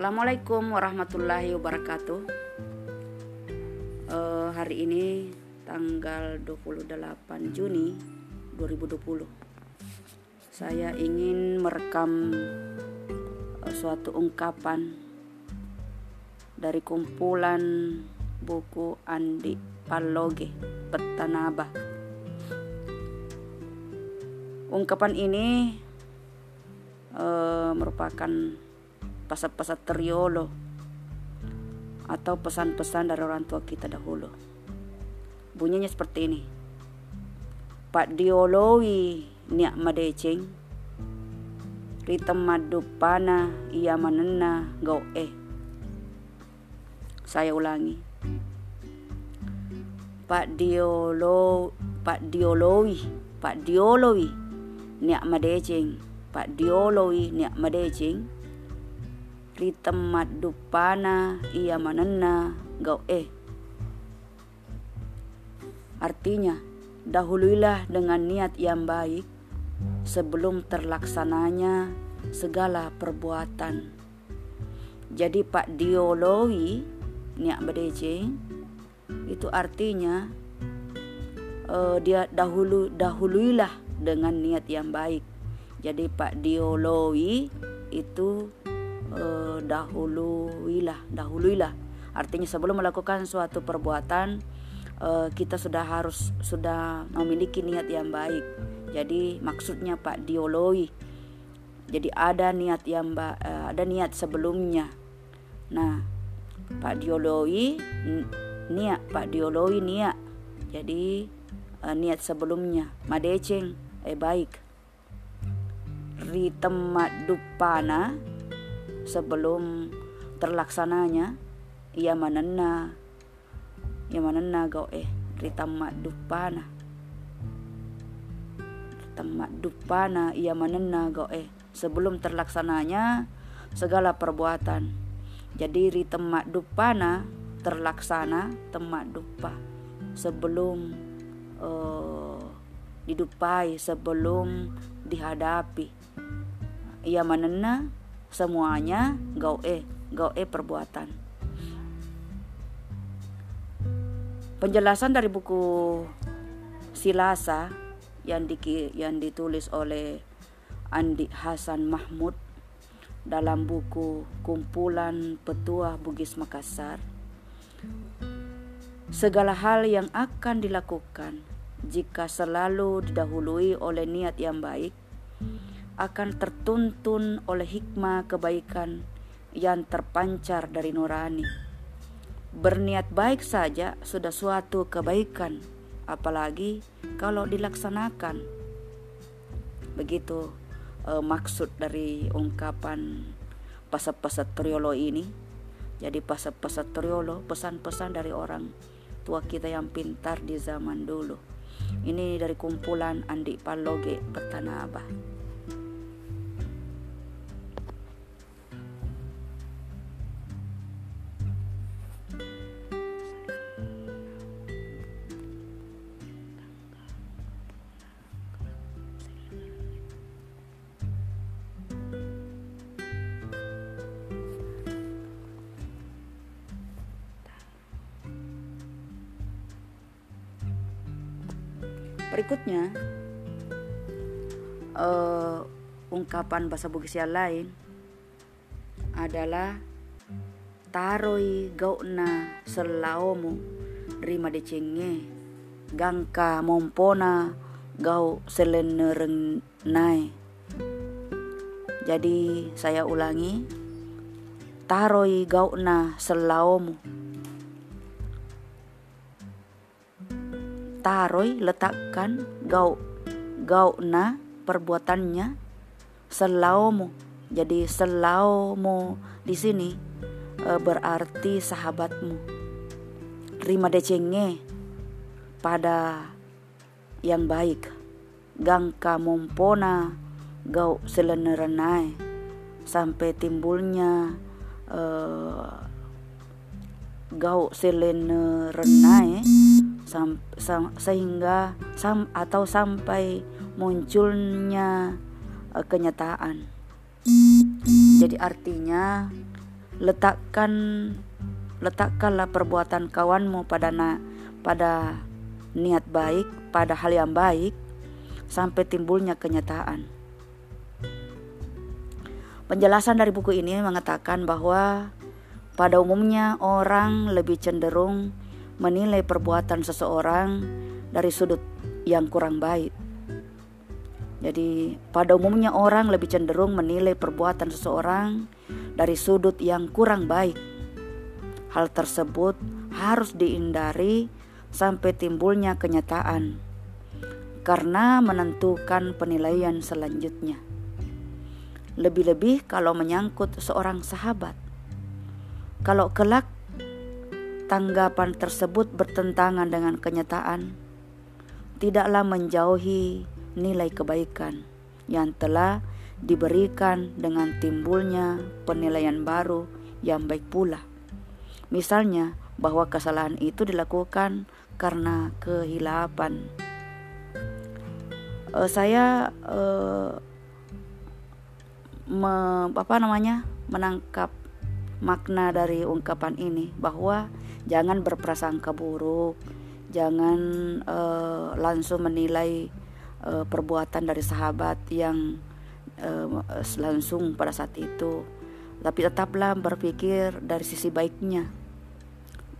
Assalamualaikum warahmatullahi wabarakatuh. Uh, Hari ini tanggal 28 Juni 2020 Saya ingin merekam uh, suatu ungkapan Dari kumpulan buku Andi Paloge Petanaba Ungkapan ini uh, merupakan pesan-pesan teriolo atau pesan-pesan dari orang tua kita dahulu. Bunyinya seperti ini. Pak diolowi niak madeceng ritem madupana ia manena gau eh. Saya ulangi. Pak diolo Pak diolowi Pak diolowi niak madeceng Pak diolowi niak madeceng temat dupana ia manena gau eh. Artinya, dahuluilah dengan niat yang baik sebelum terlaksananya segala perbuatan. Jadi Pak Diologi niat bedece itu artinya uh, dia dahulu dahuluilah dengan niat yang baik. Jadi Pak Diologi itu uh, dahuluilah. Dahuluilah artinya sebelum melakukan suatu perbuatan uh, kita sudah harus sudah memiliki niat yang baik. Jadi maksudnya Pak dioloi. Jadi ada niat yang ba uh, ada niat sebelumnya. Nah Pak dioloi niat Pak dioloi niat. Jadi uh, niat sebelumnya. Madeceng eh baik. Ritemat dupana sebelum terlaksananya ia manena ia manena gau eh ritamat dupana. Ritamat dupana ia manena gau eh sebelum terlaksananya segala perbuatan. Jadi ritemat dupana terlaksana temat dupa sebelum uh, didupai sebelum dihadapi. Ia manena semuanya gau e gau e perbuatan. Penjelasan dari buku Silasa yang di, yang ditulis oleh Andi Hasan Mahmud dalam buku Kumpulan Petua Bugis Makassar segala hal yang akan dilakukan jika selalu didahului oleh niat yang baik akan tertuntun oleh hikmah kebaikan yang terpancar dari nurani. Berniat baik saja sudah suatu kebaikan, apalagi kalau dilaksanakan. Begitu eh, maksud dari ungkapan pasat-pasat triolo ini. Jadi pasat-pasat triolo pesan-pesan dari orang tua kita yang pintar di zaman dulu. Ini dari kumpulan Andi Paloge Petanabah. Berikutnya, uh, ungkapan bahasa Bugis yang lain adalah taroi gauna selaomu rima decenge gangka mompona gau selenerenai jadi saya ulangi taroi gauna selaomu taroi letakkan gau gau na perbuatannya selaumu. Jadi selaumu di sini e, berarti sahabatmu. Rima decenge pada yang baik. Gangka mumpona gau selenerenai. Sampai timbulnya uh, gau selenerenai sam, sam, sehingga sam, atau sampai munculnya uh, kenyataan. Jadi artinya letakkan letakkanlah perbuatan kawanmu pada na, pada niat baik, pada hal yang baik sampai timbulnya kenyataan. Penjelasan dari buku ini mengatakan bahwa pada umumnya orang lebih cenderung menilai perbuatan seseorang dari sudut yang kurang baik. Jadi, pada umumnya orang lebih cenderung menilai perbuatan seseorang dari sudut yang kurang baik. Hal tersebut harus dihindari sampai timbulnya kenyataan, karena menentukan penilaian selanjutnya. Lebih-lebih kalau menyangkut seorang sahabat, kalau kelak tanggapan tersebut bertentangan dengan kenyataan, tidaklah menjauhi nilai kebaikan yang telah diberikan dengan timbulnya penilaian baru yang baik pula. Misalnya, bahwa kesalahan itu dilakukan karena kehilapan. Uh, saya uh, me, apa namanya menangkap makna dari ungkapan ini bahwa jangan berprasangka buruk, jangan uh, langsung menilai uh, perbuatan dari sahabat yang uh, langsung pada saat itu. Tapi tetaplah berpikir dari sisi baiknya.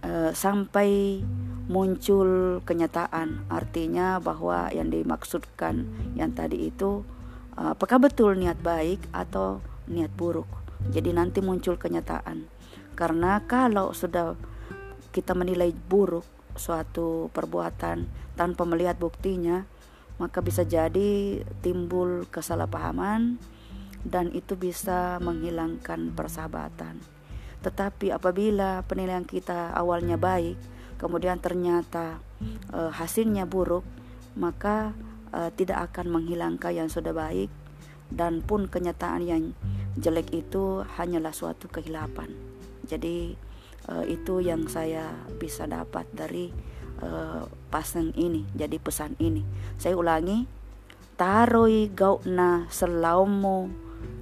Uh, sampai muncul kenyataan artinya bahwa yang dimaksudkan yang tadi itu apakah betul niat baik atau niat buruk. Jadi nanti muncul kenyataan. Karena kalau sudah kita menilai buruk suatu perbuatan tanpa melihat buktinya maka bisa jadi timbul kesalahpahaman dan itu bisa menghilangkan persahabatan. Tetapi apabila penilaian kita awalnya baik, kemudian ternyata e, hasilnya buruk, maka e, tidak akan menghilangkan yang sudah baik dan pun kenyataan yang jelek itu hanyalah suatu kehilapan. Jadi e, itu yang saya bisa dapat dari uh, pasang ini jadi pesan ini. Saya ulangi taroi gauna selaumo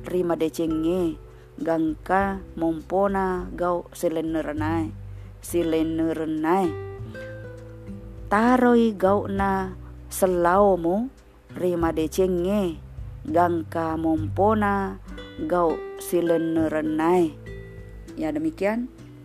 rima decenge gangka mompona gau silenerenai silenerenai. Taroi gauna selaumo rima decenge gangka mompona gau silenerenai. Ya demikian